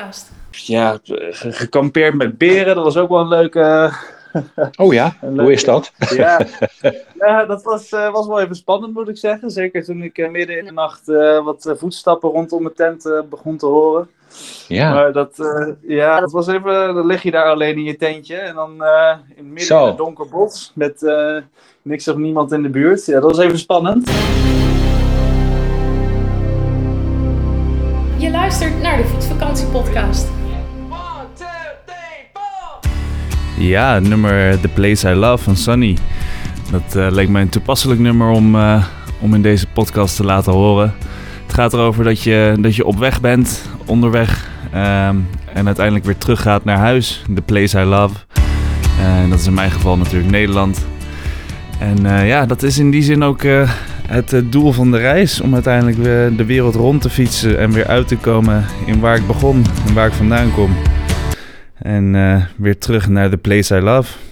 podcast. Ja, gekampeerd met beren, dat was ook wel een leuke... Oh ja, hoe is dat? Ja, ja dat was, uh, was wel even spannend moet ik zeggen. Zeker toen ik uh, midden in de nacht uh, wat voetstappen rondom mijn tent begon te horen. Ja. Maar dat, ja, dat was even, dan lig je daar alleen in je tentje en dan in midden Zo. in het donker bos met niks of niemand in de buurt. Ja, dat was even spannend. Naar de Fietsvakantiepodcast. Ja, het nummer The Place I Love van Sunny. Dat uh, leek mij een toepasselijk nummer om, uh, om in deze podcast te laten horen. Het gaat erover dat je, dat je op weg bent, onderweg. Um, en uiteindelijk weer teruggaat naar huis. The Place I Love. En uh, dat is in mijn geval natuurlijk Nederland. En ja, dat is in die zin ook het doel van de reis. Om uiteindelijk de wereld rond te fietsen. En weer uit te komen in waar ik begon en waar ik vandaan kom. En weer terug naar The Place I Love.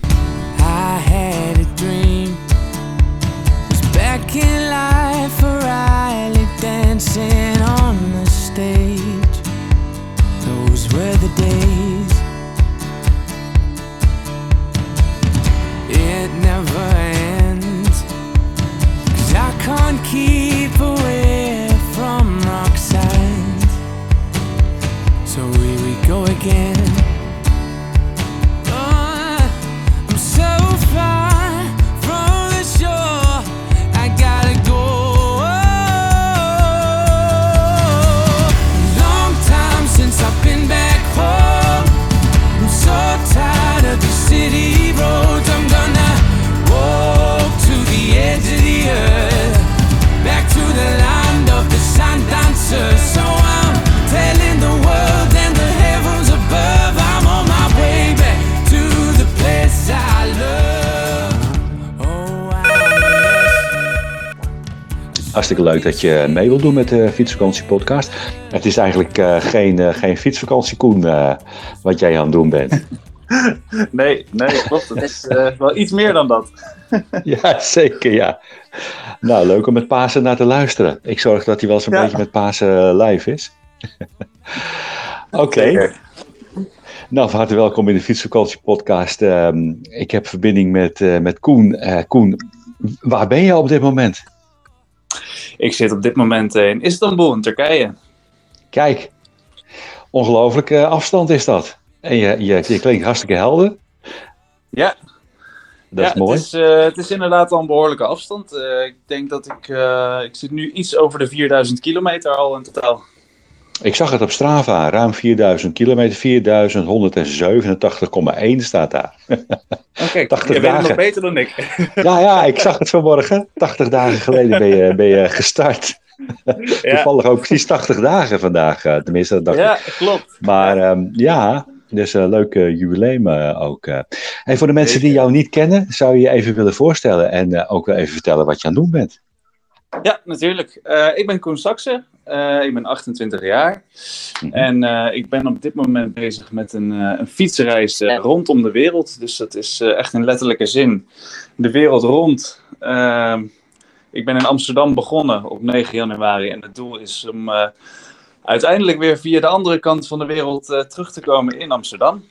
Hartstikke leuk dat je mee wilt doen met de Fietsvakantie Podcast. Het is eigenlijk uh, geen, uh, geen fietsvakantie, Koen, uh, wat jij aan het doen bent. nee, nee, klopt. Het is wel iets meer dan dat. ja, zeker, ja. Nou, leuk om met Pasen naar te luisteren. Ik zorg dat hij wel zo'n ja. beetje met Pasen live is. Oké. Okay. Nou, van harte welkom in de Fietsvakantie Podcast. Ehm, ik heb verbinding met, met Koen. Koen, waar ben je op dit moment? Ik zit op dit moment in Istanbul, in Turkije. Kijk, ongelooflijke afstand is dat. En je, je, je klinkt hartstikke helder. Ja. Dat is mooi. Het is, uh, het is inderdaad al een behoorlijke afstand. Uh, ik denk dat ik, uh, ik zit nu iets over de 4000 kilometer al in totaal. Ik zag het op Strava, ruim 4000 kilometer, 4187,1 staat daar. Oké, okay, 80 je het nog beter dan ik. ja, ja, ik zag het vanmorgen. 80 dagen geleden ben je, ben je gestart. Ja. Toevallig ook precies 80 dagen vandaag, tenminste dat dacht ja, ik. klopt. Maar um, ja, dus een leuk uh, jubileum uh, ook. En voor de mensen die jou niet kennen, zou je je even willen voorstellen en ook wel even vertellen wat je aan het doen bent. Ja, natuurlijk. ik ben Koen Saxe. Uh, ik ben 28 jaar mm -hmm. en uh, ik ben op dit moment bezig met een, uh, een fietsreis rondom de wereld. Dus dat is echt in letterlijke zin de wereld rond. Ehm, ik ben in Amsterdam begonnen op 9 januari en het doel is om uiteindelijk weer via de andere kant van de wereld terug te komen in Amsterdam.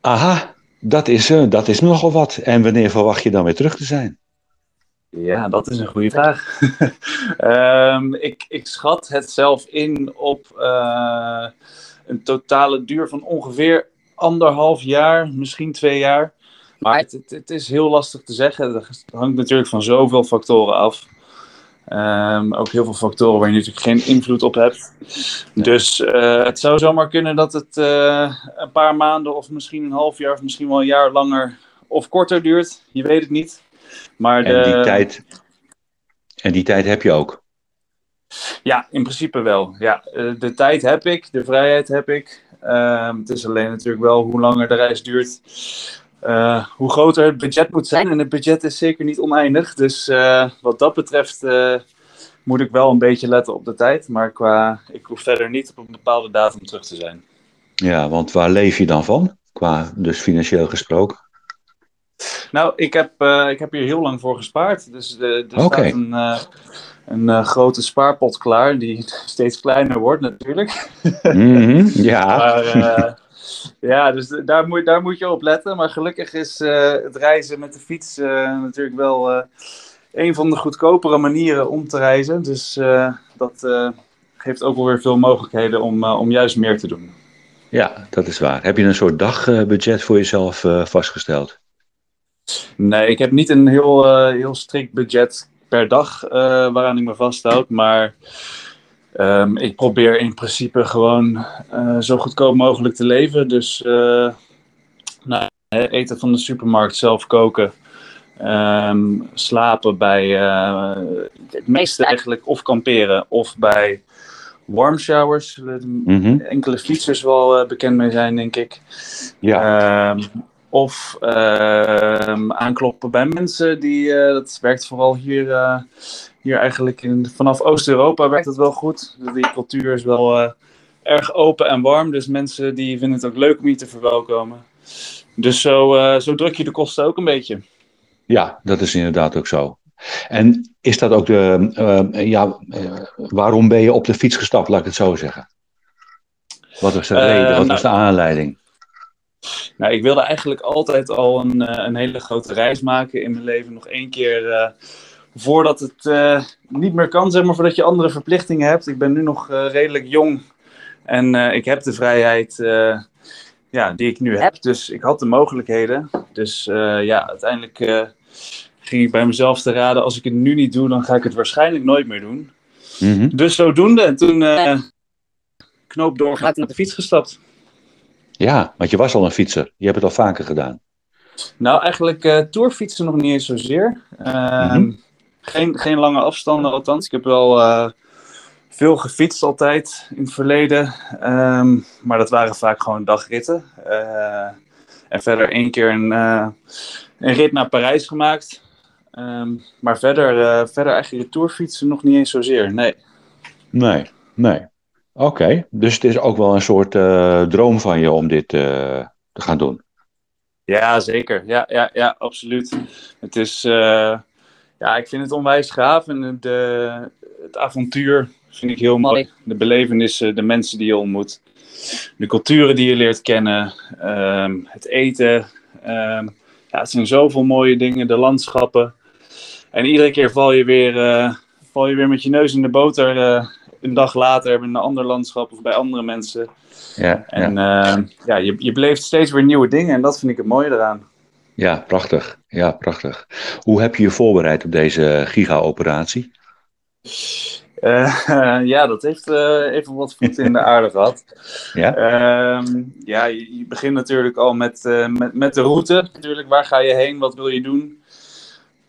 Aha, dat is, dat is nogal wat. En wanneer verwacht je dan weer terug te zijn? Ja, dat is een goede vraag. um, ik, ik schat het zelf in op uh, een totale duur van ongeveer anderhalf jaar, misschien twee jaar. Maar het, het, het, is heel lastig te zeggen. Het hangt natuurlijk van zoveel factoren af. Um, ook heel veel factoren waar je natuurlijk geen invloed op hebt. Dus uh, het zou zomaar kunnen dat het uh, een paar maanden of misschien een half jaar of misschien wel een jaar langer of korter duurt. Je weet het niet. Maar en, die tijd, en die tijd heb je ook? Ja, in principe wel. Ja, eh, de tijd heb ik, de vrijheid heb ik. Uh, het is alleen natuurlijk wel hoe langer de reis duurt, uh, hoe groter het budget moet zijn. En het budget is zeker niet oneindig. Dus uh, wat dat betreft moet ik wel een beetje letten op de tijd. Maar qua, ik hoef verder niet op een bepaalde datum terug te zijn. Ja, want waar leef je dan van? Qua dus financieel gesproken? Nou, ik heb, uh, ik heb hier heel lang voor gespaard. Dus uh, er okay. staat een, uh, een grote spaarpot klaar, die steeds kleiner wordt natuurlijk. Mhm, ja. maar, ja, dus daar moet, daar moet je op letten. Maar gelukkig is het reizen met de fiets natuurlijk wel een van de goedkopere manieren om te reizen. Dus dat geeft ook wel weer veel mogelijkheden om, om juist meer te doen. Ja, dat is waar. Heb je een soort dagbudget voor jezelf vastgesteld? Nee, ik heb niet een heel, heel strikt budget per dag uh, waaraan ik me vasthoud. Maar um, ik probeer in principe gewoon uh, zo goedkoop mogelijk te leven. Dus uh, nou, eten van de supermarkt, zelf koken. Um, slapen bij het meeste eigenlijk of kamperen of bij warm showers. Mm -hmm. Enkele fietsers wel bekend mee zijn, denk ik. Ja. Um, of uh, aankloppen bij mensen die, uh, dat werkt vooral hier, uh, hier eigenlijk in, vanaf Oost-Europa werkt het wel goed. Die cultuur is wel erg open en warm, dus mensen die vinden het ook leuk om je te verwelkomen. Dus zo, zo druk je de kosten ook een beetje. Ja, dat is inderdaad ook zo. En is dat ook de, ja, waarom ben je op de fiets gestapt, laat ik het zo zeggen? Wat was de reden, wat was de aanleiding? Nou, ik wilde eigenlijk altijd al een, een hele grote reis maken in mijn leven. Nog één keer uh, voordat het uh, niet meer kan, zeg maar, voordat je andere verplichtingen hebt. Ik ben nu nog uh, redelijk jong en ik heb de vrijheid ja, die ik nu heb. Dus ik had de mogelijkheden. Dus ja, uiteindelijk ging ik bij mezelf te raden, als ik het nu niet doe, dan ga ik het waarschijnlijk nooit meer doen. Mm -hmm. Dus zodoende. En toen knoop doorgaat met de fiets gestapt. Ja, want je was al een fietser. Je hebt het al vaker gedaan. Nou, eigenlijk uh, tourfietsen nog niet eens zozeer. Uh, mm-hmm. geen, geen lange afstanden althans. Ik heb wel uh, veel gefietst altijd in het verleden. Um, maar dat waren vaak gewoon dagritten. Uh, en verder één keer een, een rit naar Parijs gemaakt. Um, maar verder, verder eigenlijk de tourfietsen nog niet eens zozeer. Nee. Nee, nee. Oké, okay, dus het is ook wel een soort uh, droom van je om dit uh, te gaan doen. Ja, zeker. Ja, ja, ja absoluut. Het is, uh, ja, ik vind het onwijs gaaf en de, het avontuur vind ik heel mooi. De belevenissen, de mensen die je ontmoet, de culturen die je leert kennen, um, het eten. Um, ja, het zijn zoveel mooie dingen, de landschappen. En iedere keer val je weer, val je weer met je neus in de boter een dag later in een ander landschap of bij andere mensen. Ja, en ja, uh, ja je, je beleeft steeds weer nieuwe dingen en dat vind ik het mooie eraan. Ja, prachtig. Ja, prachtig. Hoe heb je je voorbereid op deze giga-operatie? Uh, ja, dat heeft uh, even wat voeten in de aarde gehad. Ja, uh, ja je, je, begint natuurlijk al met, uh, met, met de route. Natuurlijk, waar ga je heen? Wat wil je doen?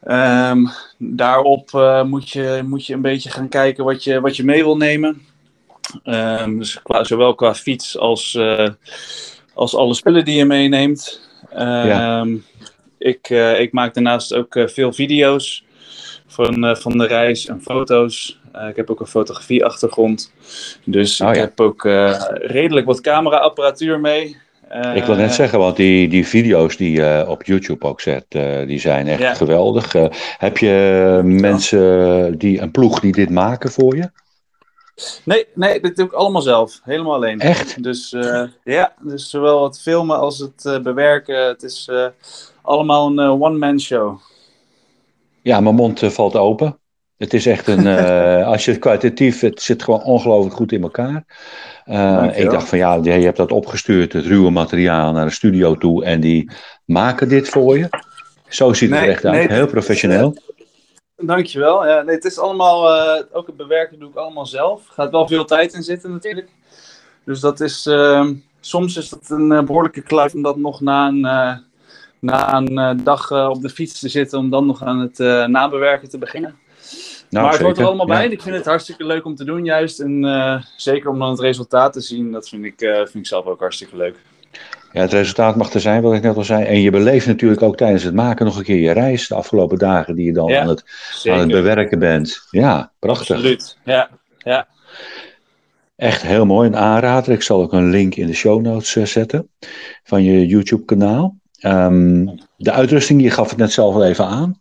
Um, daarop uh, moet, je, moet je een beetje gaan kijken wat je, wat je mee wil nemen. Um, dus qua, zowel qua fiets als, uh, als alle spullen die je meeneemt. Ja. ik, uh, ik maak daarnaast ook veel video's van, van de reis en foto's. ik heb ook een fotografie-achtergrond. Dus oh, ik ja. heb ook redelijk wat camera-apparatuur mee. Uh, ik wil net zeggen, want die, die video's die je op YouTube ook zet, uh, die zijn echt geweldig. Heb je mensen, die, een ploeg die dit maken voor je? Nee, nee, dit doe ik allemaal zelf. Helemaal alleen. Echt? Dus ja, dus zowel het filmen als het bewerken. Het is allemaal een one-man show. Ja, mijn mond valt open. Het is echt een, als je het kwalitatief, het zit gewoon ongelooflijk goed in elkaar. Uh, ik dacht van ja, je hebt dat opgestuurd, het ruwe materiaal, naar de studio toe en die maken dit voor je. Zo ziet het nee, er echt uit, heel professioneel. Dankjewel. Ja, nee, het is allemaal, ook het bewerken doe ik allemaal zelf. Er gaat wel veel tijd in zitten natuurlijk. Dus dat is, uh, soms is het een behoorlijke kluif om dat nog na een, na een dag op de fiets te zitten, om dan nog aan het nabewerken te beginnen. Nou, maar het hoort er allemaal bij. Ja. Ik vind het hartstikke leuk om te doen, juist. En uh, zeker om dan het resultaat te zien, dat vind ik, uh, vind ik zelf ook hartstikke leuk. Ja, het resultaat mag er zijn, wat ik net al zei. En je beleeft natuurlijk ook tijdens het maken nog een keer je reis, de afgelopen dagen die je dan ja, aan, het, aan het bewerken bent. Ja, prachtig. Absoluut, ja. ja. Echt heel mooi, een aanrader. Ik zal ook een link in de show notes uh, zetten van je YouTube-kanaal. Um, de uitrusting, je gaf het net zelf al even aan.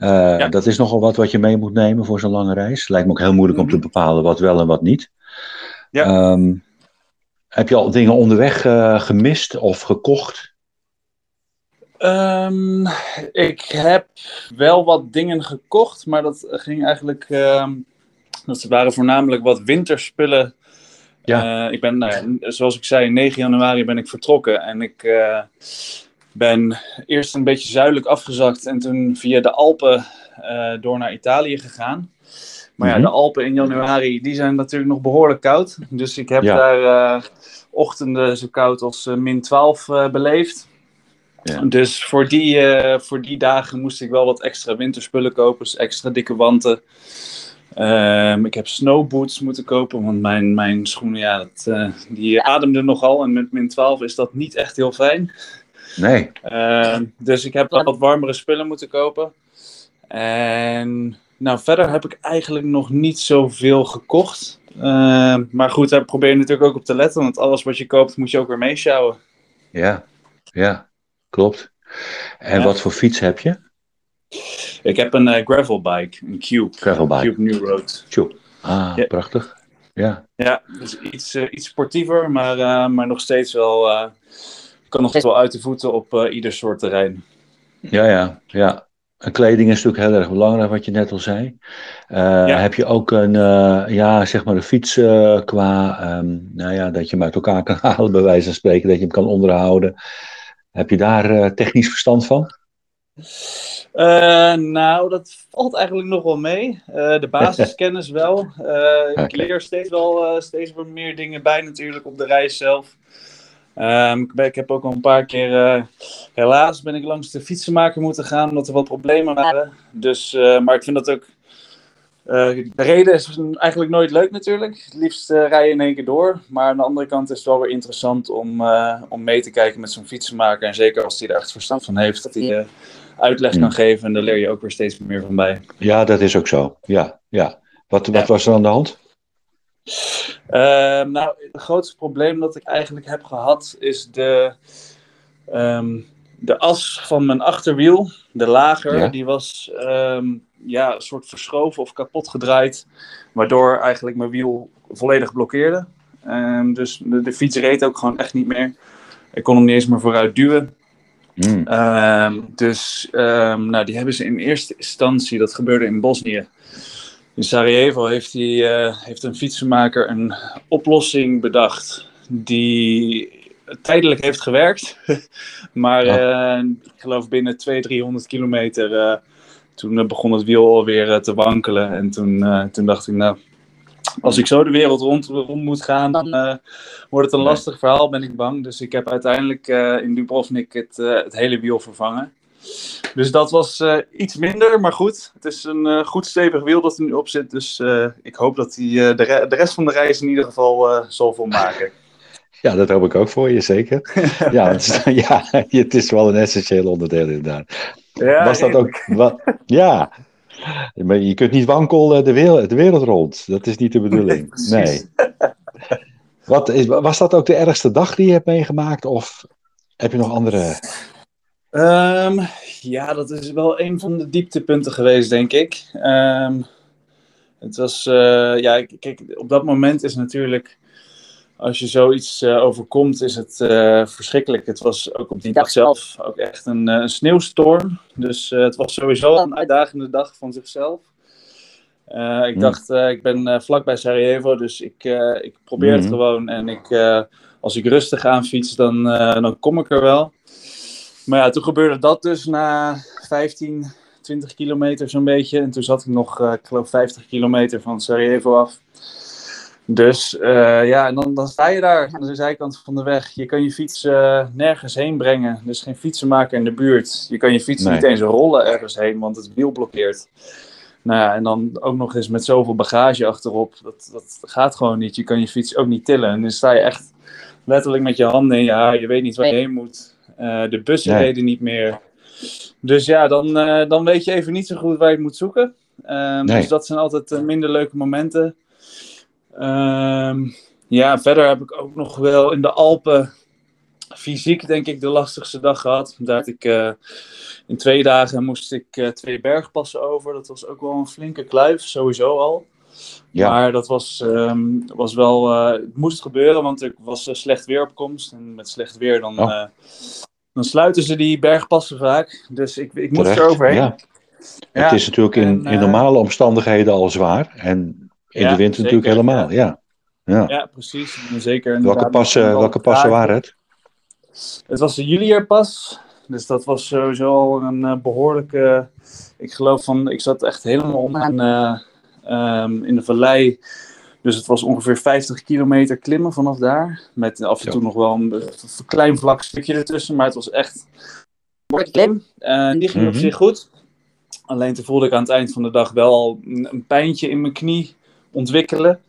Uh, Dat is nogal wat wat je mee moet nemen voor zo'n lange reis. Lijkt me ook heel moeilijk om te bepalen wat wel en wat niet. Ja. Um, heb je al dingen onderweg uh, gemist of gekocht? Um, ik heb wel wat dingen gekocht, maar dat ging eigenlijk. Um, dat waren voornamelijk wat winterspullen. Ja. Uh, ik ben, nou, zoals ik zei, 9 januari ben ik vertrokken en ik uh, ben eerst een beetje zuidelijk afgezakt en toen via de Alpen door naar Italië gegaan. Maar ja, Mhm. de Alpen in januari, die zijn natuurlijk nog behoorlijk koud. Dus ik heb Ja. daar uh, ochtenden zo koud als uh, min 12 uh, beleefd. Ja. Dus voor die, voor die dagen moest ik wel wat extra winterspullen kopen. Dus extra dikke wanten. Um, ik heb snowboots moeten kopen, want mijn, mijn schoenen, ja, dat, uh, die ademden nogal. En met min 12 is dat niet echt heel fijn. Nee. Uh, dus ik heb wat warmere spullen moeten kopen. En nou, verder heb ik eigenlijk nog niet zoveel gekocht. Uh, maar goed, daar probeer je natuurlijk ook op te letten. Want alles wat je koopt, moet je ook weer meeschouwen. Ja, ja, klopt. En Ja. wat voor fiets heb je? Ik heb een uh, gravelbike, een Cube. Gravelbike. Cube New Road. Tjoe. Ah, Ja. prachtig. Ja. Ja, dus iets, uh, iets sportiever, maar, uh, maar nog steeds wel... kan nog wel uit de voeten op uh, ieder soort terrein. Ja, ja, ja. En kleding is natuurlijk heel erg belangrijk, wat je net al zei. Uh, Ja. Heb je ook een, uh, ja, zeg maar een fiets uh, qua, um, nou ja, dat je hem uit elkaar kan halen, bij wijze van spreken, dat je hem kan onderhouden. Heb je daar technisch verstand van? Nou, dat valt eigenlijk nog wel mee. De basiskennis wel. Ik leer steeds wel steeds meer dingen bij natuurlijk op de reis zelf. Um, ik, ben, ik heb ook al een paar keer, uh, helaas ben ik langs de fietsenmaker moeten gaan omdat er wat problemen waren. Dus, uh, maar ik vind dat ook, uh, de reden is eigenlijk nooit leuk natuurlijk. Het liefst uh, rij je in één keer door. Maar aan de andere kant is het wel weer interessant om, uh, om mee te kijken met zo'n fietsenmaker. En zeker als hij er echt verstand van heeft, dat hij uh, uitleg kan geven. En daar leer je ook weer steeds meer van bij. Ja, dat is ook zo. Ja, ja. Wat, wat Ja. was er aan de hand? Uh, nou, het grootste probleem dat ik eigenlijk heb gehad is de, um, de as van mijn achterwiel, de lager, Ja. die was um, ja, een soort verschoven of kapot gedraaid, waardoor eigenlijk mijn wiel volledig blokkeerde. Um, dus de, de, fiets reed ook gewoon echt niet meer. Ik kon hem niet eens meer vooruit duwen. Mm. dus nou, die hebben ze in eerste instantie, dat gebeurde in Bosnië, in Sarajevo heeft, uh, heeft een fietsenmaker een oplossing bedacht die tijdelijk heeft gewerkt. maar Ja. uh, ik geloof binnen 200, 300 kilometer uh, toen begon het wiel alweer te wankelen. En toen, toen dacht ik, nou, als ik zo de wereld rond, rond moet gaan, dan uh, wordt het een lastig verhaal, ben ik bang. Dus ik heb uiteindelijk uh, in Dubrovnik het, uh, het hele wiel vervangen. Dus dat was uh, iets minder, maar goed. Het is een uh, goed stevig wiel dat er nu op zit. Dus uh, ik hoop dat hij de, re de, rest van de reis in ieder geval zal volmaken. Ja, dat hoop ik ook voor je, zeker. ja, het is, ja, het is wel een essentieel onderdeel inderdaad. Ja, Was dat ook... Wat, ja, maar je kunt niet wankel de wereld, de wereld rond. Dat is niet de bedoeling. Nee. nee. Wat was dat ook de ergste dag die je hebt meegemaakt? Of heb je nog andere... Um, ja, dat is wel een van de dieptepunten geweest, denk ik. Um, het was, uh, ja, kijk, op dat moment is natuurlijk, als je zoiets uh, overkomt, is het uh, verschrikkelijk. Het was ook op die dag zelf ook echt een, een sneeuwstorm. Dus het was sowieso een uitdagende dag van zichzelf. Uh, ik Mm. dacht, uh, ik ben uh, vlakbij Sarajevo, dus ik, ik probeer het Mhm. gewoon. En ik, als ik rustig aan fiets, dan, dan kom ik er wel. Maar ja, toen gebeurde dat dus na 15, 20 kilometer zo'n beetje. En toen zat ik nog, ik geloof, 50 kilometer van Sarajevo af. Dus ja, en dan, dan sta je daar aan de zijkant van de weg. Je kan je fiets nergens heen brengen. Is geen fietsenmaker in de buurt. Je kan je fiets Nee. niet eens rollen ergens heen, want het wiel blokkeert. Nou ja, en dan ook nog eens met zoveel bagage achterop. Dat, dat gaat gewoon niet. Je kan je fiets ook niet tillen. En dan sta je echt letterlijk met je handen in je haar. Je weet niet waar je heen moet. Uh, de bussen Nee. reden niet meer. Dus ja, dan, uh, dan weet je even niet zo goed waar je het moet zoeken. Um, Nee. Dus dat zijn altijd uh, minder leuke momenten. Um, ja, verder heb ik ook nog wel in de Alpen fysiek denk ik de lastigste dag gehad. Daar had ik, uh, in twee dagen moest ik uh, twee bergpassen over. Dat was ook wel een flinke kluif, sowieso al. Ja. Maar dat was, um, was wel, uh, het moest gebeuren, want er was slecht weer op komst. En met slecht weer dan, oh. Dan sluiten ze die bergpassen vaak. Dus ik, ik moest er overheen. Ja. Ja. Het is natuurlijk in, in normale omstandigheden al zwaar. En in de winter natuurlijk helemaal, ja. Ja, ja precies. Zeker welke passen, welke passen waren het? Het was de Julierpas. Dus dat was sowieso al een uh, behoorlijke. Ik geloof van. Ik zat echt helemaal onderaan uh, um, in de vallei. Dus het was ongeveer 50 kilometer klimmen vanaf daar. Met af en toe nog wel een, een, klein vlak stukje ertussen. Maar het was echt. Klim. Uh, die ging op zich goed. Alleen toen voelde ik aan het eind van de dag wel al een, een pijntje in mijn knie ontwikkelen.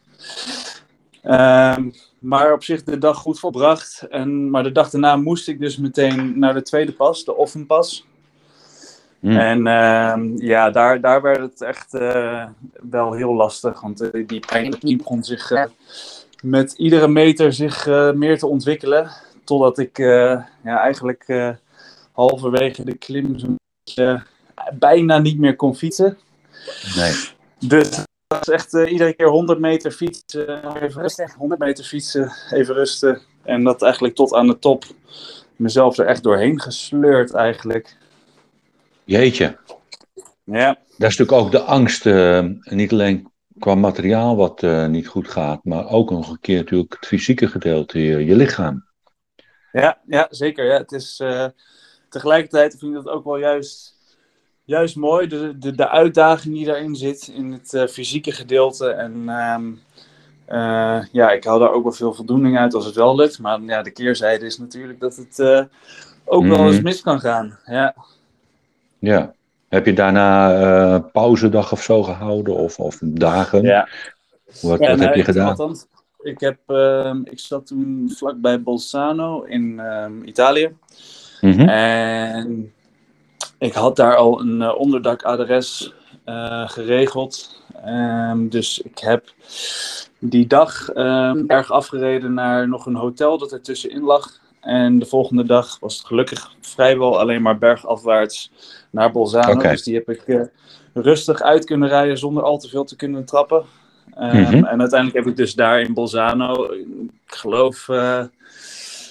Ehm, maar op zich de dag goed volbracht. En, maar de dag daarna moest ik dus meteen naar de tweede pas, de Offenpas. Mm. En uh, ja, daar, daar werd het echt uh, wel heel lastig. Want uh, die pijn begon zich uh, met iedere meter zich meer te ontwikkelen. Totdat ik ja, eigenlijk halverwege de klim bijna niet meer kon fietsen. Nee. Dus was echt uh, iedere keer 100 meter fietsen, even rusten, 100 meter fietsen, even rusten. En dat eigenlijk tot aan de top mezelf er echt doorheen gesleurd eigenlijk. Jeetje. Ja. Dat is natuurlijk ook de angst, uh, niet alleen qua materiaal wat uh, niet goed gaat, maar ook nog een keer natuurlijk het fysieke gedeelte, je, je lichaam. Ja, ja zeker. Ja. Het is, tegelijkertijd vind ik dat ook wel juist juist mooi, de, de, de uitdaging die daarin zit, in het uh, fysieke gedeelte. En um, uh, ja, ik haal daar ook wel veel voldoening uit als het wel lukt. Maar ja, de keerzijde is natuurlijk dat het uh, ook mm. wel eens mis kan gaan. Ja. Ja. Heb je daarna pauzedag of zo gehouden? Of, of dagen? Ja. Wat, ja, wat heb je gedaan? Althans, ik, heb, ehm, ik zat toen vlakbij Bolzano in um, Italië. Mm -hmm. En ik had daar al een uh, onderdakadres uh, geregeld. Um, dus ik heb die dag um, erg afgereden naar nog een hotel dat er tussenin lag. En de volgende dag was het gelukkig vrijwel alleen maar bergafwaarts naar Bolzano. Okay. Dus die heb ik uh, rustig uit kunnen rijden zonder al te veel te kunnen trappen. Um, mm -hmm. En uiteindelijk heb ik dus daar in Bolzano, ik geloof,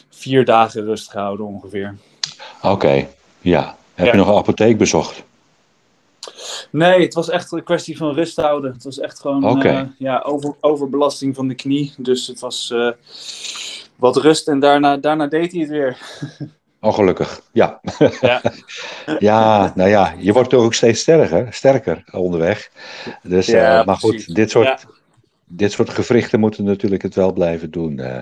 vier dagen rust gehouden ongeveer. Oké, okay. ja. Heb ja. je nog een apotheek bezocht? Nee, het was echt een kwestie van rust houden. Het was echt gewoon okay. uh, ja, over, overbelasting van de knie. Dus het was wat rust en daarna, daarna deed hij het weer. Ongelukkig, ja. Ja. ja, nou ja, je wordt toch ook steeds sterker, sterker onderweg. Dus, ja, uh, maar goed, dit soort ja dit soort gewrichten moeten natuurlijk het wel blijven doen. Uh,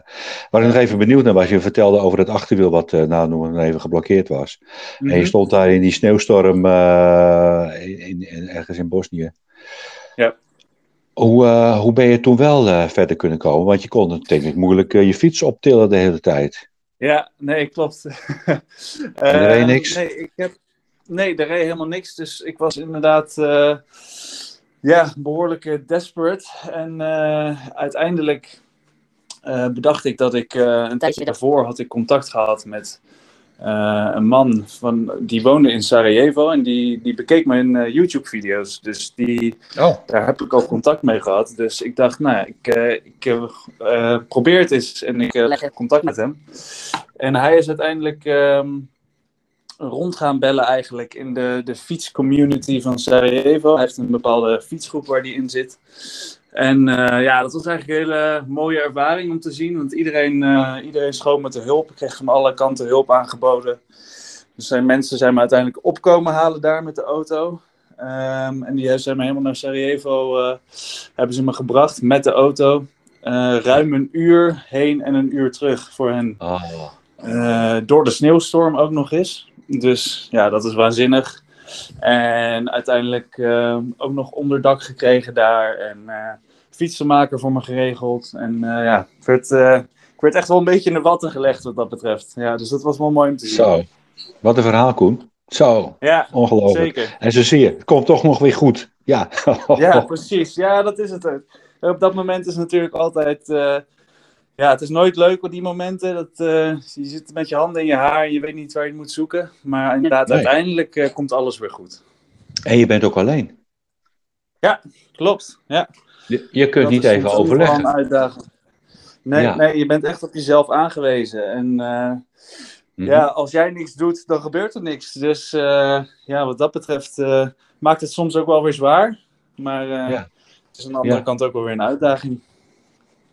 waar ik nog even benieuwd naar was, je vertelde over het achterwiel wat uh, nou nog even geblokkeerd was. Mm -hmm. En je mhm. stond daar in die sneeuwstorm uh, in, in, ergens in Bosnië. Ja. Hoe, hoe ben je toen wel verder kunnen komen? Want je kon natuurlijk moeilijk je fiets optillen de hele tijd. Ja, nee, klopt. er reed niks? Nee, ik heb, nee, er reed helemaal niks. Dus ik was inderdaad ja, behoorlijk uh, desperate. En uh, uiteindelijk uh, bedacht ik dat ik een tijdje daarvoor had ik contact gehad met een man van, die woonde in Sarajevo. En die, die bekeek mijn YouTube-video's. Dus die, oh. daar heb ik al contact mee gehad. Dus ik dacht, nou, ik, ik probeer het eens en ik leg contact met hem. En hij is uiteindelijk... Um, rond gaan bellen eigenlijk in de, de fietscommunity van Sarajevo. Hij heeft een bepaalde fietsgroep waar hij in zit. En uh, ja, dat was eigenlijk een hele mooie ervaring om te zien. Want iedereen, uh, iedereen schoot met de hulp. Ik kreeg van alle kanten hulp aangeboden. Dus zijn mensen zijn me uiteindelijk opkomen halen daar met de auto. Um, en die zijn me helemaal naar Sarajevo uh, hebben ze me gebracht met de auto. ruim een uur heen en een uur terug voor hen. Oh. door de sneeuwstorm ook nog eens. Dus ja, dat is waanzinnig. En uiteindelijk uh, ook nog onderdak gekregen daar. En uh, fietsenmaker voor me geregeld. En uh, ja, ik werd, ik werd echt wel een beetje in de watten gelegd wat dat betreft. Ja, dus dat was wel mooi om te zien. Zo, wat een verhaal Koen. Zo, ja, ongelooflijk. Zeker. En zo zie je, het komt toch nog weer goed. Ja, ja precies. Ja, dat is het ook. Op dat moment is natuurlijk altijd ja, het is nooit leuk op die momenten. Dat, eh, je zit met je handen in je haar en je weet niet waar je moet zoeken. Maar inderdaad, Nee. uiteindelijk eh, komt alles weer goed. En je bent ook alleen. Klopt, ja. Je, je kunt Dat niet is even overleggen. een uitdaging. Nee, Ja. nee, je bent echt op jezelf aangewezen. En eh, Mhm. ja, als jij niks doet, dan gebeurt er niks. Dus ja, wat dat betreft maakt het soms ook wel weer zwaar. Maar Ja. het is aan de andere Ja. kant ook wel weer een uitdaging.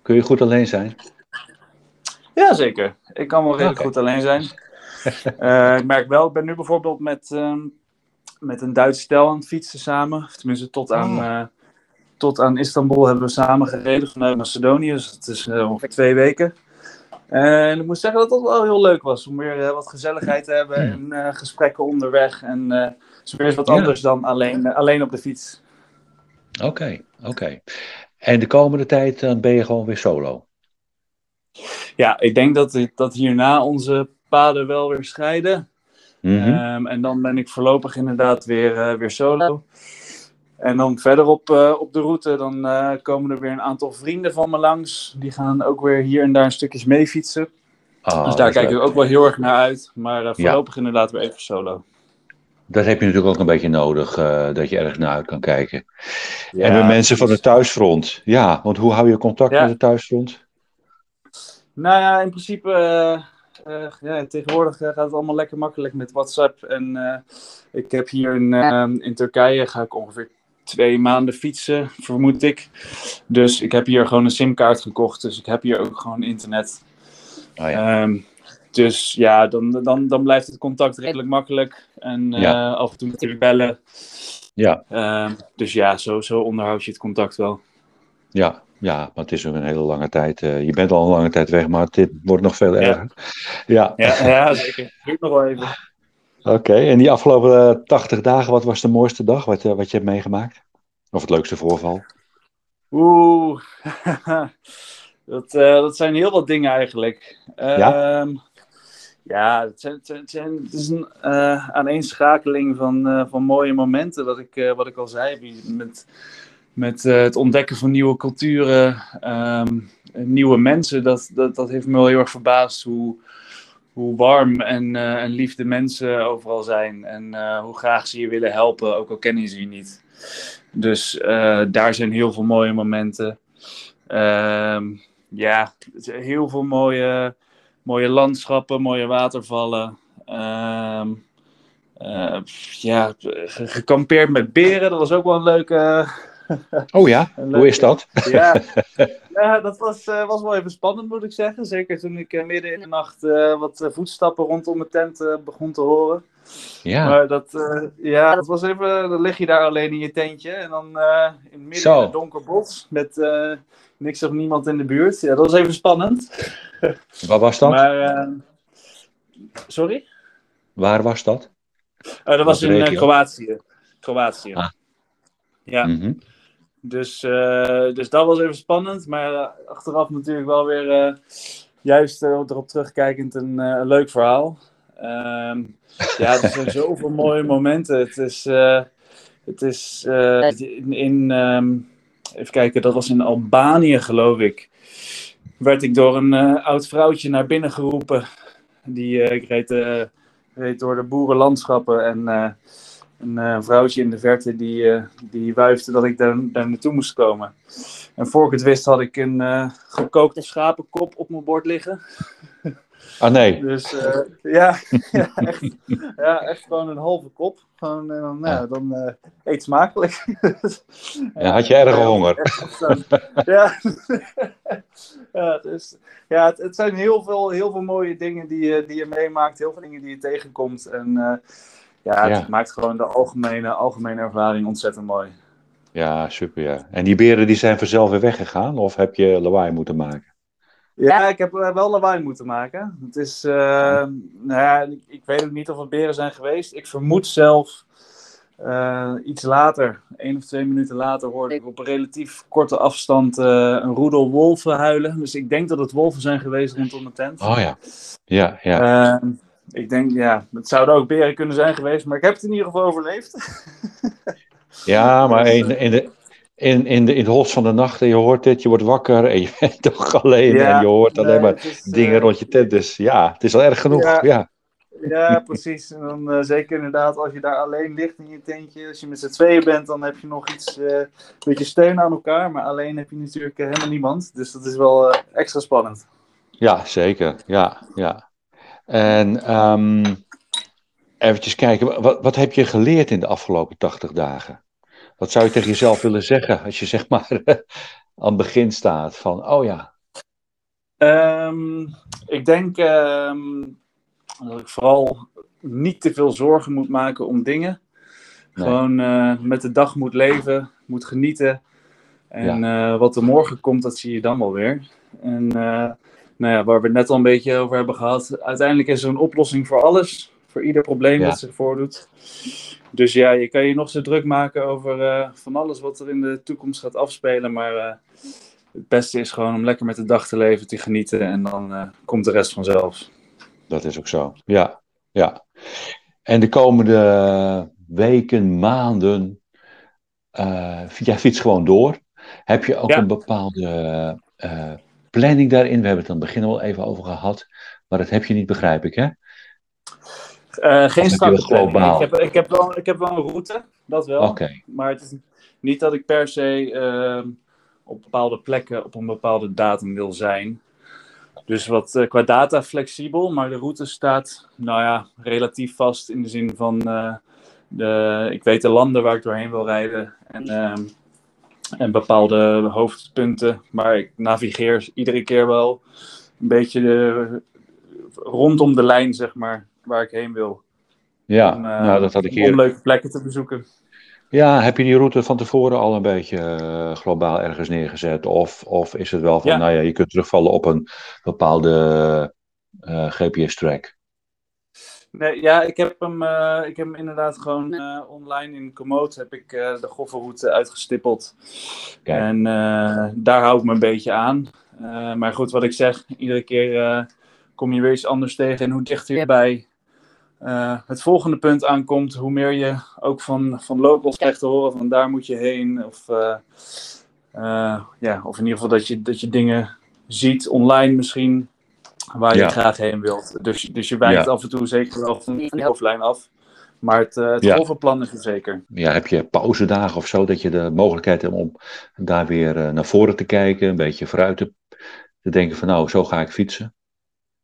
Kun je goed alleen zijn? Ja, zeker. Ik kan wel redelijk goed alleen zijn. Eh, ik merk wel, ik ben nu bijvoorbeeld met, ehm, met een Duits stel aan het fietsen samen. Of tenminste, tot aan, Oh. eh, tot aan Istanbul hebben we samen gereden vanuit Macedonië. Dus het is eh, ongeveer twee weken. En ik moet zeggen dat dat wel heel leuk was. Om weer wat gezelligheid te hebben en eh, gesprekken onderweg. En het is weer eens wat anders dan alleen, alleen op de fiets. Oké, oké. En de komende tijd dan ben je gewoon weer solo. Ja, ik denk dat, dat hierna onze paden wel weer scheiden. Mhm. Ehm, en dan ben ik voorlopig inderdaad weer, eh, weer solo. En dan verder op, eh, op de route, dan eh, komen er weer een aantal vrienden van me langs. Die gaan ook weer hier en daar een stukjes mee fietsen. Oh, dus daar kijk ik ook wel heel erg naar uit. Maar voorlopig inderdaad weer even solo. Dat heb je natuurlijk ook een beetje nodig, dat je ergens naar uit kan kijken. Ja, en de mensen van het thuisfront. Ja, want hoe hou je contact Ja. met het thuisfront? Nou ja, in principe, eh, eh, ja, tegenwoordig eh, gaat het allemaal lekker makkelijk met WhatsApp. En ik heb hier in, eh, in Turkije, ga ik ongeveer twee maanden fietsen, vermoed ik. Dus ik heb hier gewoon een simkaart gekocht, dus ik heb hier ook gewoon internet. Oh ja. Ehm, dus ja, dan, dan, dan blijft het contact redelijk makkelijk. En af en toe natuurlijk bellen. Ja. Ehm, dus ja, zo, zo onderhoud je het contact wel. Ja, ja, maar het is een hele lange tijd. eh, je bent al een lange tijd weg, maar dit wordt nog veel erger. Ja, Ja, ja zeker. Duurt nog wel even. oké. En die afgelopen eh, 80 dagen, wat was de mooiste dag wat, eh, wat je hebt meegemaakt? Of het leukste voorval? Oeh, dat, eh, dat zijn heel wat dingen eigenlijk. Ja? Ehm, ja, het, zijn, het, zijn- het zijn- het is een eh, aaneenschakeling van, eh, van mooie momenten, wat ik, eh, wat ik al zei. Met, met eh, het ontdekken van nieuwe culturen, ehm, nieuwe mensen. Dat, dat, dat heeft me wel heel erg verbaasd hoe, hoe warm en, eh, en lief de mensen overal zijn. En eh, hoe graag ze je willen helpen, ook al kennen ze je niet. Dus daar zijn heel veel mooie momenten. Ehm, ja, heel veel mooie, mooie landschappen, mooie watervallen. Ehm, eh, ja, ge- gekampeerd met beren, dat was ook wel een leuke. Oh ja, Een hoe is dat? ja, ja dat was, eh, was wel even spannend, moet ik zeggen. Zeker toen ik eh, midden in de nacht eh, wat voetstappen rondom mijn tent eh, begon te horen. Ja, Maar dat, eh, ja, dat was even, dan lig je daar alleen in je tentje en dan eh, in midden Zo. in het donker bos met eh, niks of niemand in de buurt. Ja, dat was even spannend. waar was dat? Maar, eh, sorry? Waar was dat? Oh, dat was in? Kroatië. Kroatië. Ah. Ja, Mhm. Dus, eh, dus dat was even spannend, maar eh, achteraf natuurlijk wel weer eh, juist erop terugkijkend een een leuk verhaal. Ehm, ja, er zijn zoveel mooie momenten. Het is, het is in, in ehm, even kijken, dat was in Albanië geloof ik. Werd ik door een oud vrouwtje naar binnen geroepen. Die, ik reed, reed door de boerenlandschappen en een eh, vrouwtje in de verte die, eh, die wuifde dat ik daar, daar naartoe moest komen. En voor ik het wist had ik een eh, gekookte schapenkop op mijn bord liggen. Ah nee, Dus ja, ja, echt, ja, echt gewoon een halve kop. Gewoon, en dan, nou, dan eet smakelijk. Ja, had je erg honger? ja, ja, dus, ja het, het zijn heel veel, heel veel mooie dingen die je, die je meemaakt. Heel veel dingen die je tegenkomt. En ja, het Ja. maakt gewoon de algemene, algemene ervaring ontzettend mooi. Ja, super ja. En die beren die zijn vanzelf weer weggegaan? Of heb je lawaai moeten maken? Ja, ik heb eh, wel lawaai moeten maken. Het is, eh, nou ja, ik, ik weet ook niet of het beren zijn geweest. Ik vermoed zelf eh, iets later, één of twee minuten later, hoorde ik op een relatief korte afstand een roedel wolven huilen. Dus ik denk dat het wolven zijn geweest rondom de tent. Oh ja. Ja, ja. Eh, ik denk, ja, het zouden ook beren kunnen zijn geweest, maar ik heb het in ieder geval overleefd. Ja, maar in, in, de, in, in, de, in het holst van de nacht en je hoort dit, je wordt wakker en je bent toch alleen en je hoort alleen maar is, dingen uh, rond je tent. Dus ja, het is al erg genoeg. Ja, ja. ja precies. En dan uh, zeker inderdaad als je daar alleen ligt in je tentje, als je met z'n tweeën bent, dan heb je nog iets, uh, een beetje steun aan elkaar, maar alleen heb je natuurlijk helemaal niemand. Dus dat is wel extra spannend. Ja, zeker. Ja, ja. En um, eventjes kijken, wat, wat heb je geleerd in de afgelopen 80 dagen? Wat zou je tegen jezelf willen zeggen als je zeg maar aan het begin staat van, oh ja. Um, ik denk um, dat ik vooral niet te veel zorgen moet maken om dingen. Nee. Gewoon uh, met de dag moet leven, moet genieten. En ja. uh, wat er morgen komt, dat zie je dan wel weer. En uh, nou ja, waar we het net al een beetje over hebben gehad. Uiteindelijk is er een oplossing voor alles. Voor ieder probleem ja. dat zich voordoet. Dus ja, je kan je nog zo druk maken over uh, van alles wat er in de toekomst gaat afspelen. Maar uh, het beste is gewoon om lekker met de dag te leven, te genieten. En dan uh, komt de rest vanzelf. Dat is ook zo. Ja, ja. En de komende weken, maanden, jij fietst gewoon door. Heb je ook ja. een bepaalde planning daarin? We hebben het aan het begin al even over gehad. Maar dat heb je niet, begrijp ik, hè? Uh, geen startplanning. Ik heb, ik, heb wel, ik heb wel een route, dat wel. Okay. Maar het is niet dat ik per se uh, op bepaalde plekken op een bepaalde datum wil zijn. Dus wat uh, qua data flexibel, maar de route staat nou ja, relatief vast in de zin van de, ik weet de landen waar ik doorheen wil rijden en, ehm, en bepaalde hoofdpunten. Maar ik navigeer iedere keer wel een beetje de, rondom de lijn, zeg maar waar ik heen wil. Ja, om, uh, nou, dat had ik hier. Om leuke plekken te bezoeken. Ja, heb je die route van tevoren al een beetje uh, globaal ergens neergezet? Of, of is het wel van, ja. nou ja, je kunt terugvallen op een bepaalde uh, GPS-track? Nee, ja, ik heb hem, ik heb hem inderdaad gewoon online in Komoot heb ik de goffelroute uitgestippeld. Kijk. En daar hou ik me een beetje aan. maar goed, wat ik zeg, iedere keer kom je weer iets anders tegen. En hoe dichter je bij uh, het volgende punt aankomt, hoe meer je ook van, van locals krijgt te horen van daar moet je heen. Of, uh, uh, ja, of in ieder geval dat je, dat je dingen ziet online misschien waar je graag heen wilt. Dus, dus je wijkt ja. af en toe zeker wel van de hoofdlijn af. Maar het, het ja. golvenplan is er zeker. Ja, heb je pauzedagen of zo dat je de mogelijkheid hebt om daar weer naar voren te kijken, een beetje vooruit te, te denken van nou, zo ga ik fietsen?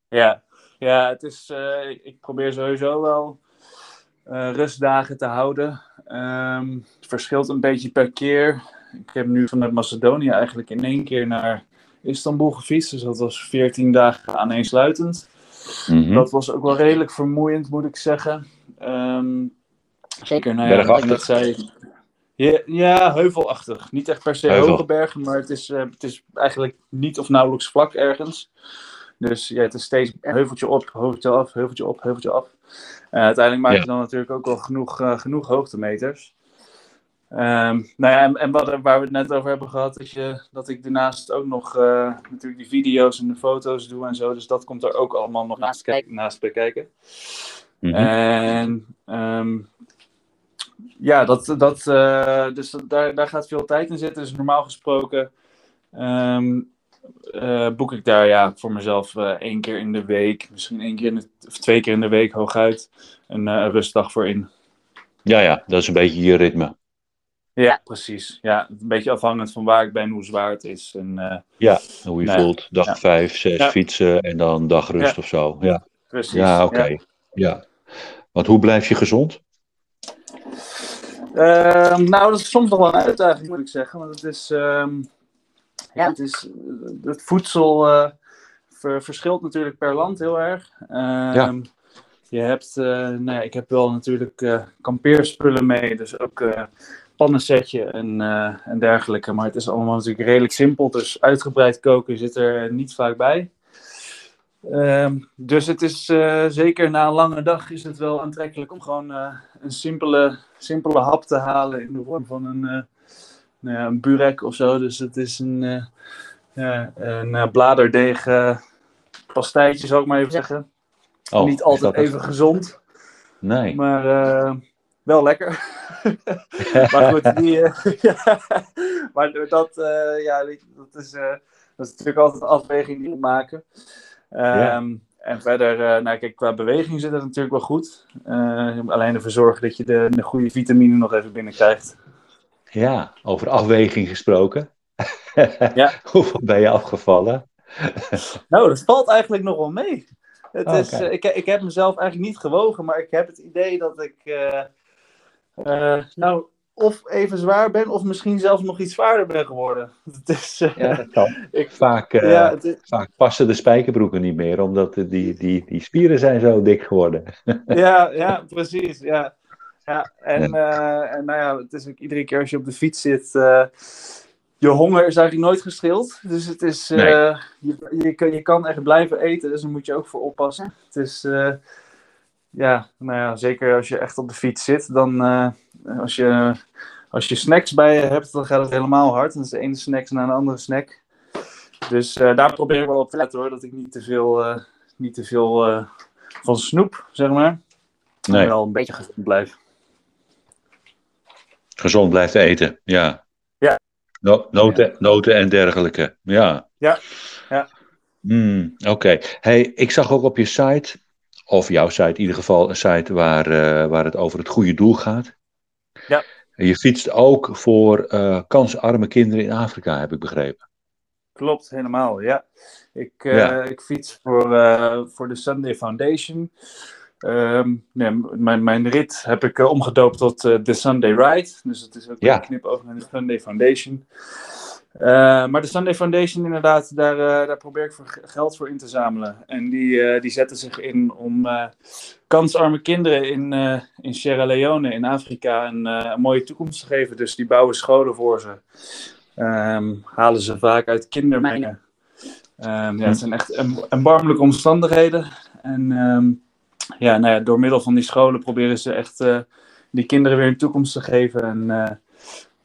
Ja, ja het is, uh, ik probeer sowieso wel uh, rustdagen te houden. Um, het verschilt een beetje per keer. Ik heb nu vanuit Macedonië eigenlijk in één keer naar Istanbul gefietst. Dus dat was 14 dagen aaneensluitend. Mm -hmm. Dat was ook wel redelijk vermoeiend, moet ik zeggen. Um, zeker, nou ja, net zei. Ja, ja, heuvelachtig. Niet echt per se Heuvel. hoge bergen, maar het is, uh, het is eigenlijk niet of nauwelijks vlak ergens. Dus ja, het is steeds heuveltje op, heuveltje af, heuveltje op, heuveltje af. Uh, uiteindelijk maak je ja. dan natuurlijk ook wel genoeg, uh, genoeg hoogtemeters. Um, nou ja, en, en wat, waar we het net over hebben gehad, is je, dat ik daarnaast ook nog uh, natuurlijk die video's en de foto's doe en zo. Dus dat komt er ook allemaal nog naast, naast bekijken. Mm -hmm. En um, ja, dat, dat, dus daar, daar gaat veel tijd in zitten. Dus normaal gesproken um, uh, boek ik daar ja, voor mezelf uh, één keer in de week, misschien één keer in de, of twee keer in de week hooguit, een uh, rustdag voor in. Ja, ja, dat is een beetje je ritme. Ja, precies. Ja, een beetje afhankelijk van waar ik ben, hoe zwaar het is. En, ja, hoe je nou, voelt. Dag ja. vijf, zes ja. fietsen en dan dagrust ja. of zo. Ja, precies. Ja, oké. Okay. Ja. Want hoe blijf je gezond? Uh, nou, dat is soms nog wel een uitdaging, moet ik zeggen. Want het is... Um, ja. Het, is, het voedsel uh, ver, verschilt natuurlijk per land heel erg. Um, ja. Je hebt, uh, nou ja, ik heb wel natuurlijk uh, kampeerspullen mee, dus ook pannensetje en, en dergelijke. Maar het is allemaal natuurlijk redelijk simpel, dus uitgebreid koken zit er niet vaak bij. Um, dus het is zeker na een lange dag is het wel aantrekkelijk om gewoon een simpele, simpele hap te halen in de vorm van een nou ja, een burek of zo. Dus het is een, uh, ja, een uh, bladerdeeg uh, pastijtje, zou ik maar even zeggen. Oh, Niet altijd even gezond. Nee. Maar wel lekker. maar goed, die, ja, maar dat, uh, ja, dat is, uh, dat is natuurlijk altijd een afweging die we maken. Um, En verder, nou kijk, qua beweging zit het natuurlijk wel goed. alleen ervoor zorgen dat je de, de goede vitamine nog even binnenkrijgt. Ja, over afweging gesproken. ja. Hoeveel ben je afgevallen? nou, dat valt eigenlijk nog wel mee. Het oh, is, ik, ik heb mezelf eigenlijk niet gewogen, maar ik heb het idee dat ik uh, nou, of even zwaar ben, of misschien zelfs nog iets zwaarder ben geworden. Uh, ja, dat kan. Ik, vaak, uh, ja, vaak passen de spijkerbroeken niet meer, omdat die, die, die spieren zijn zo dik geworden. ja, ja, precies. Ja. Ja, en, ja. en nou ja, het is ook iedere keer als je op de fiets zit, je honger is eigenlijk nooit gestild. Dus het is, nee. je, je, kan, je kan echt blijven eten, dus daar moet je ook voor oppassen. Het is, ja, nou ja, zeker als je echt op de fiets zit, dan uh, als, je, als je snacks bij je hebt, dan gaat het helemaal hard. Dan is de ene snack naar een andere snack. Dus uh, daar probeer ik wel op te letten hoor, dat ik niet te veel, uh, niet te veel van snoep, zeg maar. Nee. wel een beetje gezond blijf. Gezond blijft eten, ja. Ja. No noten, noten en dergelijke, ja. Ja, ja. Mm, Oké. Hey, ik zag ook op je site of jouw site, in ieder geval een site waar, uh, waar het over het goede doel gaat. Ja. En je fietst ook voor uh, kansarme kinderen in Afrika, heb ik begrepen. Klopt, helemaal, ja. Ik, ja. ik fiets voor, voor de Sunday Foundation. Um, nee, mijn, mijn rit heb ik omgedoopt tot de Sunday Ride. Dus het is ook ja. een knip over naar de Sunday Foundation. Uh, maar de Sunday Foundation, inderdaad, daar, uh, daar probeer ik voor geld voor in te zamelen. En die, uh, die zetten zich in om kansarme kinderen in, in Sierra Leone, in Afrika, een, een, mooie toekomst te geven. Dus die bouwen scholen voor ze. Um, halen ze vaak uit kindermengen. Um, ja, het zijn echt erbarmelijke omstandigheden. En um, ja, nou ja, door middel van die scholen proberen ze echt die kinderen weer een toekomst te geven. En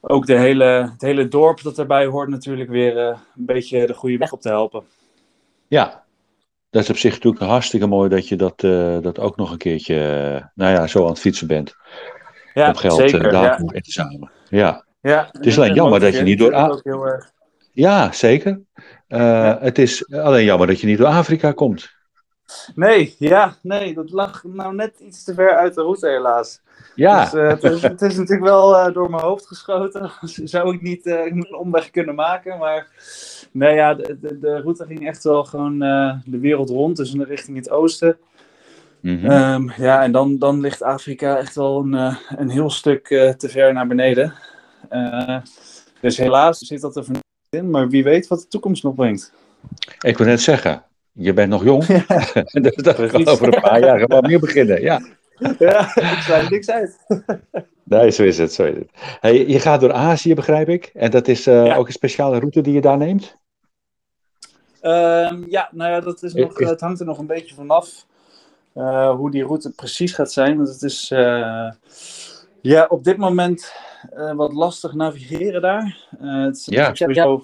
ook de hele, het hele dorp dat erbij hoort natuurlijk weer uh, een beetje de goede weg op te helpen. Ja, dat is op zich natuurlijk hartstikke mooi dat je dat, uh, dat ook nog een keertje, uh, nou ja, zo aan het fietsen bent. Ja, om geld zeker, daar ja. in te zamelen. Ja. ja het is alleen jammer dat je niet door... Ja, zeker. Ja. Het is alleen jammer dat je niet door Afrika komt. Nee, ja, nee, dat lag nou net iets te ver uit de route helaas. Ja. Dus, uh, het, is, het, is, natuurlijk wel uh, door mijn hoofd geschoten. Zou ik niet uh, een omweg kunnen maken. Maar nee, ja, de, de, de route ging echt wel gewoon de wereld rond. Dus richting het oosten. Mm -hmm. um, ja, en dan, dan ligt Afrika echt wel een, een heel stuk te ver naar beneden. dus helaas zit dat er van in. Maar wie weet wat de toekomst nog brengt. Ik wil net zeggen, je bent nog jong. Ja. dat kan over een paar jaar gewoon meer beginnen. Ja. Ja, ik sluit niks uit. nee, zo is het. Zo is het. Hey, je gaat door Azië, begrijp ik. En dat is uh, ja. ook een speciale route die je daar neemt? Um, ja, nou ja, dat is nog, het hangt er nog een beetje vanaf uh, hoe die route precies gaat zijn. Want het is uh, ja, op dit moment wat lastig navigeren daar. het is ja. sowieso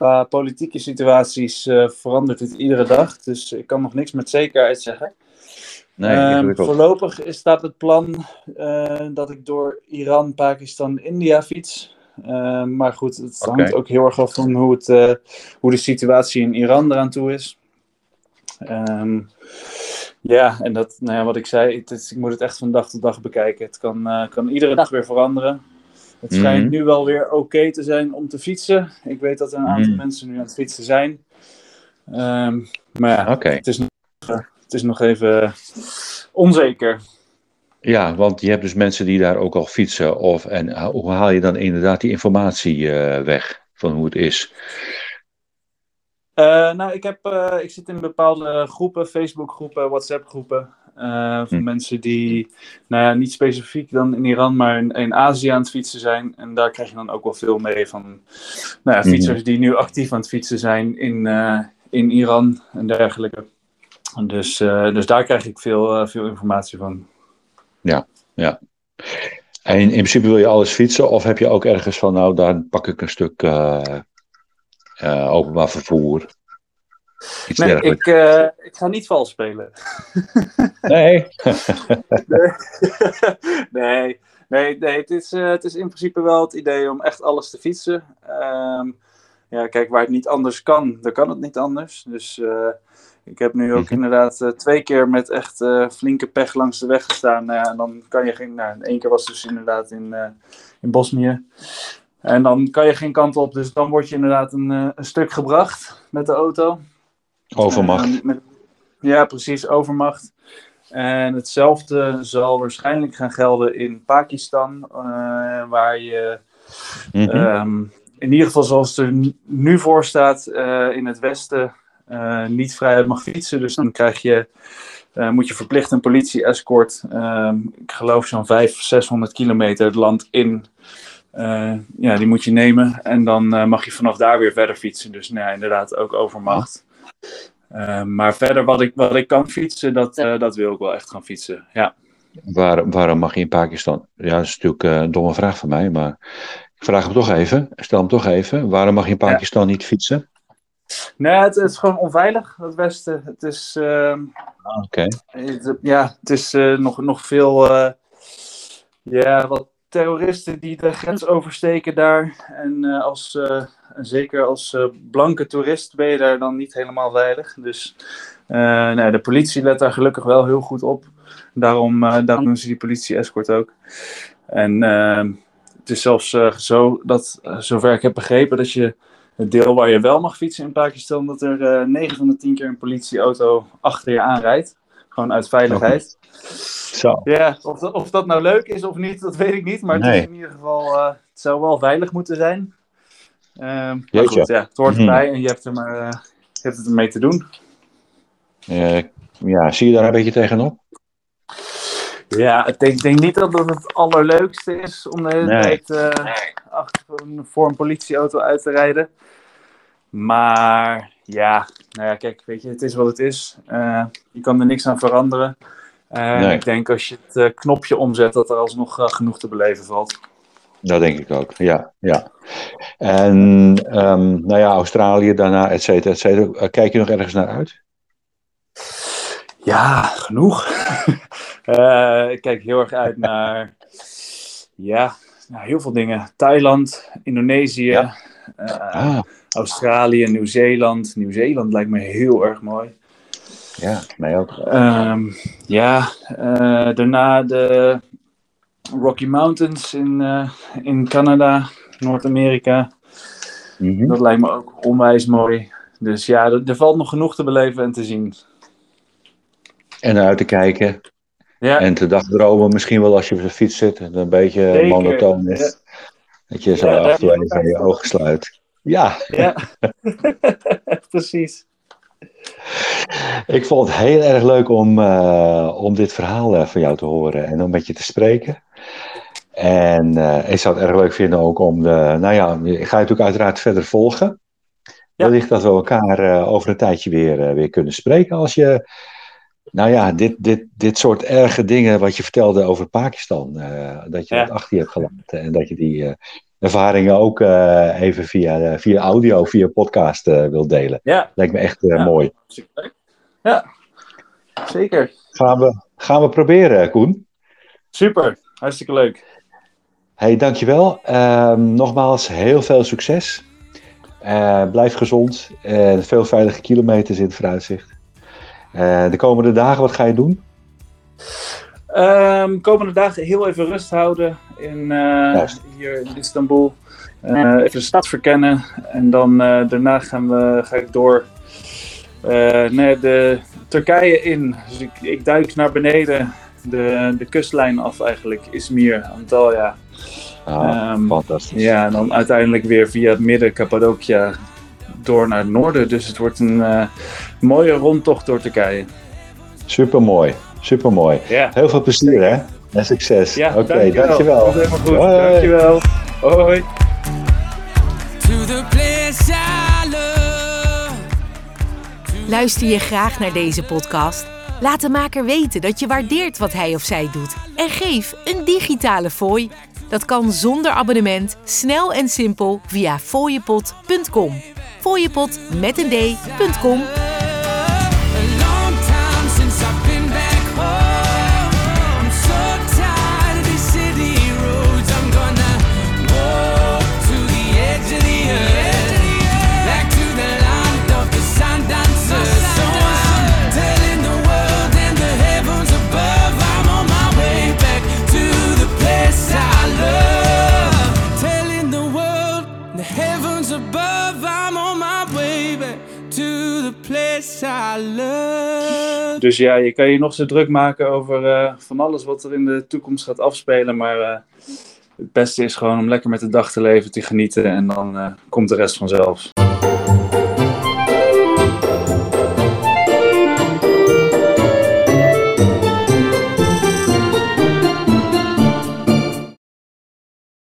qua politieke situaties verandert het iedere dag. Dus ik kan nog niks met zekerheid zeggen. Nee, um, voorlopig staat het plan uh, dat ik door Iran, Pakistan, India fiets. Uh, maar goed, het okay. hangt ook heel erg af van hoe, het, uh, hoe de situatie in Iran eraan toe is. Um, ja, en dat, nou ja, wat ik zei, het ik moet het echt van dag tot dag bekijken. Het kan, kan iedere dag weer veranderen. Het schijnt mm -hmm. nu wel weer oké okay te zijn om te fietsen. Ik weet dat er een aantal mm -hmm. mensen nu aan het fietsen zijn. Um, maar ja, okay. het is nog het is nog even onzeker. Ja, want je hebt dus mensen die daar ook al fietsen. Of, en hoe haal je dan inderdaad die informatie uh, weg van hoe het is? Uh, nou, ik, heb, uh, ik zit in bepaalde groepen, Facebook-groepen, WhatsApp-groepen. Van hm. mensen die, nou ja, niet specifiek dan in Iran, maar in, in, Azië aan het fietsen zijn. En daar krijg je dan ook wel veel mee van nou ja, fietsers hm. die nu actief aan het fietsen zijn in, in Iran en dergelijke. Dus, uh, dus daar krijg ik veel, uh, veel informatie van. Ja, ja. En in principe wil je alles fietsen, of heb je ook ergens van, nou, daar pak ik een stuk uh, openbaar vervoer? Iets Nee, dergelijks. ik, eh, ik ga niet vals spelen. Nee. Nee, nee, nee, nee het, is, eh, het is in principe wel het idee om echt alles te fietsen. Ehm, ja, kijk, waar het niet anders kan, dan kan het niet anders. Dus eh, ik heb nu ook Mhm. inderdaad twee keer met echt flinke pech langs de weg gestaan. En dan kan je geen, nou, één keer was dus inderdaad in, in Bosnië. En dan kan je geen kant op, dus dan word je inderdaad een, een stuk gebracht met de auto. Overmacht. Met- ja, precies, overmacht. En hetzelfde zal waarschijnlijk gaan gelden in Pakistan, eh, waar je Mhm. ehm, in ieder geval zoals het er nu- voor staat eh, in het westen eh, niet vrij mag fietsen. Dus dan krijg je, moet je verplicht een politie-escort, ehm, ik geloof zo'n 500, 600 kilometer het land in. Ja, die moet je nemen en dan mag je vanaf daar weer verder fietsen. Dus nou ja, inderdaad ook overmacht. Eh, maar verder wat ik, wat ik kan fietsen, dat, eh, dat wil ik wel echt gaan fietsen. Ja. Waar, waarom mag je in Pakistan? Ja, dat is natuurlijk eh, een domme vraag van mij, maar ik vraag hem toch even. Stel hem toch even. Waarom mag je in Pakistan niet fietsen? Nee, het, het is gewoon onveilig, het Westen. Het is, ehm, Ah, Oké. ja, het is eh, nog, nog veel eh, ja, wat terroristen die de grens oversteken daar. En eh, als, eh, zeker als eh, blanke toerist ben je daar dan niet helemaal veilig. Dus nee, de politie let daar gelukkig wel heel goed op. Daarom, daarom doen ze die politie-escort ook. En ehm, het is zelfs zo dat, zover ik heb begrepen, dat je het deel waar je wel mag fietsen in Pakistan, dat er eh 9 van de 10 keer een politieauto achter je aanrijdt. Gewoon uit veiligheid. Zo. Ja, of dat, of dat nou leuk is of niet, dat weet ik niet. Maar het is in ieder geval, eh, het zou wel veilig moeten zijn. Ehm, maar goed, ja, het hoort Mhm. erbij en je hebt, er maar, eh, je hebt het ermee te doen. Eh, ja, zie je daar een beetje tegenop? Ja, ik denk, denk niet dat dat het allerleukste is om de hele Nee. tijd eh, achter een, voor een politieauto uit te rijden. Maar ja, nou ja, kijk, weet je, het is wat het is. Eh, je kan er niks aan veranderen. En Nee. ik denk als je het eh, knopje omzet, dat er alsnog eh, genoeg te beleven valt. Dat denk ik ook, ja. ja. En ehm, nou ja, Australië daarna, et cetera, et cetera. Eh, Kijk je nog ergens naar uit? Ja, genoeg. Eh, ik kijk heel erg uit naar ja, nou, heel veel dingen. Thailand, Indonesië, Ja. Eh, Ah, Australië, Nieuw-Zeeland. Nieuw-Zeeland lijkt me heel erg mooi. ja, mij ook. Ehm, ja, eh, daarna de Rocky Mountains in, eh, in Canada, Noord-Amerika. Mhm. Dat lijkt me ook onwijs mooi. Dus ja, er, er valt nog genoeg te beleven en te zien. En uit te kijken. Ja, En te dagdromen misschien wel als je op de fiets zit. En een beetje monotoon is. Dat je zo Ja, af en toe je ogen sluit. Ja, ja. precies. ik vond het heel erg leuk om, eh, om dit verhaal eh, van jou te horen en om met je te spreken. En eh, ik zou het erg leuk vinden ook om de, nou ja, ik ga je natuurlijk uiteraard verder volgen. Ja. Wellicht dat we elkaar over een tijdje weer, weer kunnen spreken als je, nou ja, dit, dit, dit soort erge dingen wat je vertelde over Pakistan, eh, dat je Ja. dat achter je hebt gelaten en dat je die eh, ervaringen ook eh, even via, via audio, via podcast wilt delen. Ja, Lijkt me echt Ja. mooi. Ja, zeker. Gaan we, gaan we proberen, Koen. Super, hartstikke leuk. Hey, dankjewel. Ehm nogmaals, heel veel succes. Blijf gezond. en veel veilige kilometers in het vooruitzicht. Eh, de komende dagen, wat ga je doen? Ehm, komende dagen heel even rust houden in, eh, hier in Istanbul. Eh, even de stad verkennen. En dan daarna gaan we, ga ik door naar de Turkije in. Dus ik, ik duik naar beneden de, de kustlijn af eigenlijk. Izmir, Antalya. Ah, Ehm, fantastisch. Ja, en dan uiteindelijk weer via het midden Cappadocia door naar het noorden. Dus het wordt een eh, mooie rondtocht door Turkije. Supermooi. Supermooi. Ja, Heel veel plezier, hè? En succes. ja Oké, dankjewel. dankjewel. Dat goed. Hoi. Dankjewel. Hoi. Luister je graag naar deze podcast? Laat de maker weten dat je waardeert wat hij of zij doet en geef een digitale fooi. Dat kan zonder abonnement, snel en simpel via fooiepot.com. Fooiepot met een d.com Dus ja, je kan je nog zo druk maken over eh, van alles wat er in de toekomst gaat afspelen. Maar eh, het beste is gewoon om lekker met de dag te leven, te genieten. En dan eh, komt de rest vanzelf.